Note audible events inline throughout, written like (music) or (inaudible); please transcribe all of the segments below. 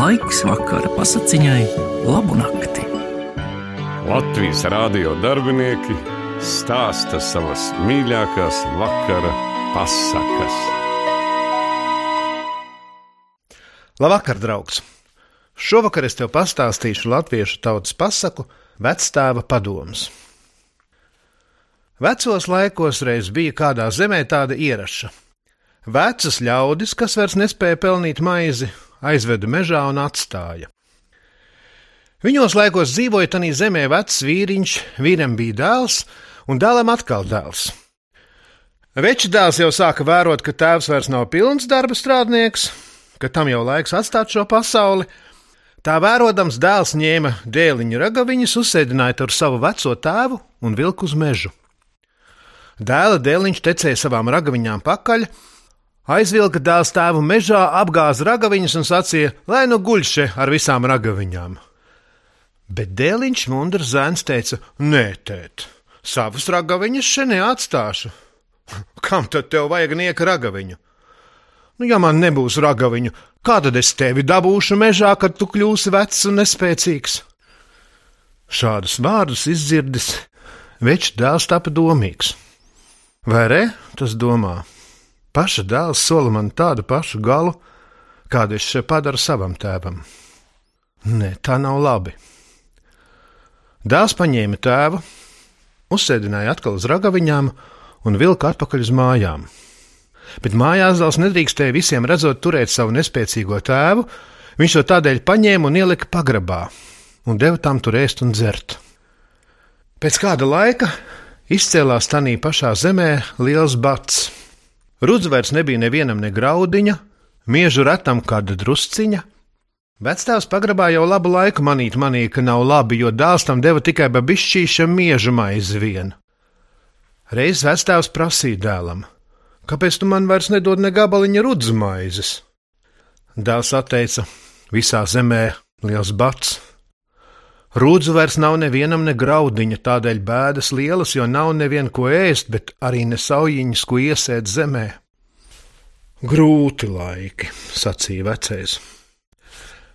Laiks vakara pasakiņai, labu nakti. Latvijas rādio darbinieki stāsta savas mīļākās vakara pasakas. Labvakar, draugs! Šovakar es tev pastāstīšu latviešu tautas pasaku vecstāva padomus. Vecos laikos reiz bija kādā zemē tāda ieraša. Vecas ļaudis, kas vairs nespēja pelnīt maizi, aizveda mežā un atstāja. Viņos laikos dzīvoja tanī zemē vecs vīriņš, vīram bija dēls, un dēlam atkal dēls. Veča dēls jau sāka vērot, ka tēvs vairs nav pilns darba strādnieks, ka tam jau laiks atstāt šo pasauli. Tā vērojams, dēls ņēma dēliņa ragaviņas, uzsēdināja tur savu veco tēvu un vilku uz mežu. Dēla dēliņš tecēja savām ragaviņām pakaļ, aizvilka dēls tēvu mežā, apgāza ragaviņas un sacīja, lai nu guļ še ar visām ragaviņām. Bet dēliņš mundrs zēns teica: Nē, tēt, savas ragaviņas še neatstāšu. (laughs) Kam tad tev vajag nieka ragaviņu? Nu, ja man nebūs ragaviņu, kā tad es tevi dabūšu mežā, kad tu kļūsi vecs un nespēcīgs? Šādus vārdus izdzirdis, večs dēls tapa domīgs. Vai re? Tas domā. Paša dēls sola man tādu pašu galu, kādu es šeit padaru savam tēvam. Nē, tā nav labi. Dēls paņēma tēvu, uzsēdināja atkal uz ragaviņām un vilka atpakaļ uz mājām. Bet mājās dēls nedrīkstēja visiem redzot turēt savu nespēcīgo tēvu, viņš to tādēļ paņēma un ielika pagrabā un deva tam tur ēst un dzert. Pēc kāda laika Izcēlās tanī pašā zemē liels bats. Rudz vairs nebija nevienam ne graudiņa, miežu retam kāda drusciņa. Vecstāvs pagrabā jau labu laiku manīt manī, ka nav labi, jo dēls tam deva tikai babišķīša miežu maizi vien. Reiz vecstāvs prasīja dēlam, kāpēc tu man vairs nedod ne gabaliņa rudzu maizes? Dēls atteica, visā zemē liels bats, Rūdzu vairs nav nevienam ne graudiņa, tādēļ bēdas lielas, jo nav neviena ko ēst, bet arī ne saujiņas, ko iesēt zemē. Grūti laiki, sacīja vecais.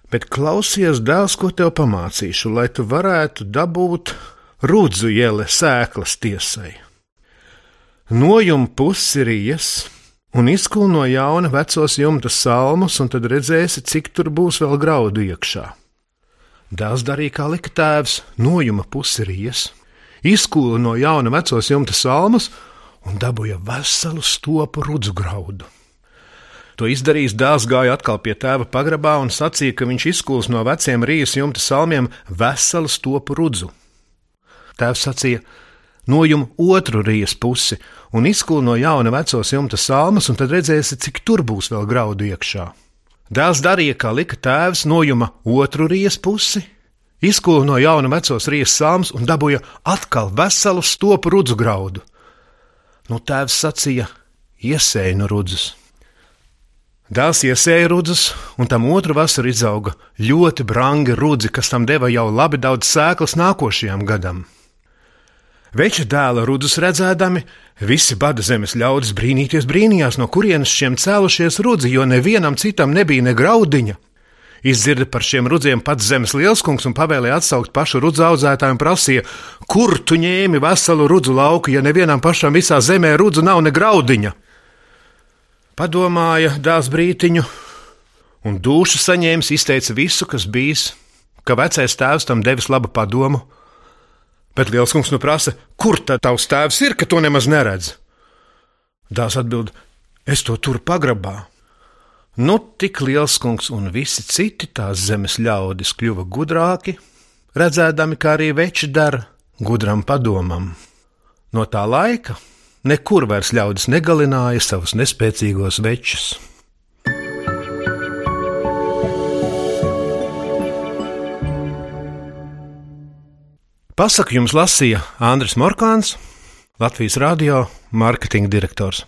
Bet klausies, dēls, ko tev pamācīšu, lai tu varētu dabūt rūdzu iele sēklas tiesai. Nojum pusirijas un izkul no jauna vecos jumta salmus, un tad redzēsi, cik tur būs vēl graudu iekšā. Dēls darīja, kā lika tēvs, nojuma pusrijas, izkūla no jauna vecos jumta salmas un dabūja veselu stopu rudzu graudu. To izdarījis dēls gāja atkal pie tēva pagrabā un sacīja, ka viņš izkūls no veciem rijas jumta salmiem veselu stopu rudzu. Tēvs sacīja, nojum otru rijas pusi un izkūl no jauna vecos jumta salmas, un tad redzēsi, cik tur būs vēl graudu iekšā. Dēls darīja, kā lika tēvs, nojuma otru rijas pusi, izkūla no jauna vecos rijas sāms un dabūja atkal veselu stopu rudzu graudu. Nu, tēvs sacīja: iesēja no rudzes. Dēls iesēja rudzes, un tam otru vasaru izauga ļoti brangi rudzi, kas tam deva jau labi daudz sēklas nākošajam gadam. Veča dēla rudus redzēdami, visi bada zemes ļaudis brīnīties brīnījās, no kurienes šiem cēlušies rudzi, jo nevienam citam nebija ne graudiņa. Izdzirda par šiem rudziem pats zemes lielskungs un pavēlēja atsaukt pašu rudzu audzētāju un prasīja, kur tu ņēmi veselu rudzu lauku, ja nevienam pašam visā zemē rudzu nav ne graudiņa. Padomāja dēls brītiņu, un dušu saņēmis izteica visu, kas bijis, ka vecais tēvs tam devis labu padomu Bet liels kungs nu prasa, kur tad tavs tēvs ir, ka to nemaz neredz? Dārs atbild, es to turu pagrabā. Nu, tik liels kungs un visi citi tās zemes ļaudis kļuva gudrāki, redzēdami, kā arī veči dara gudram padomam. No tā laika nekur vairs ļaudis negalināja savus nespēcīgos večus. Pasaku jums lasīja Andris Morkāns, Latvijas radio mārketinga direktors.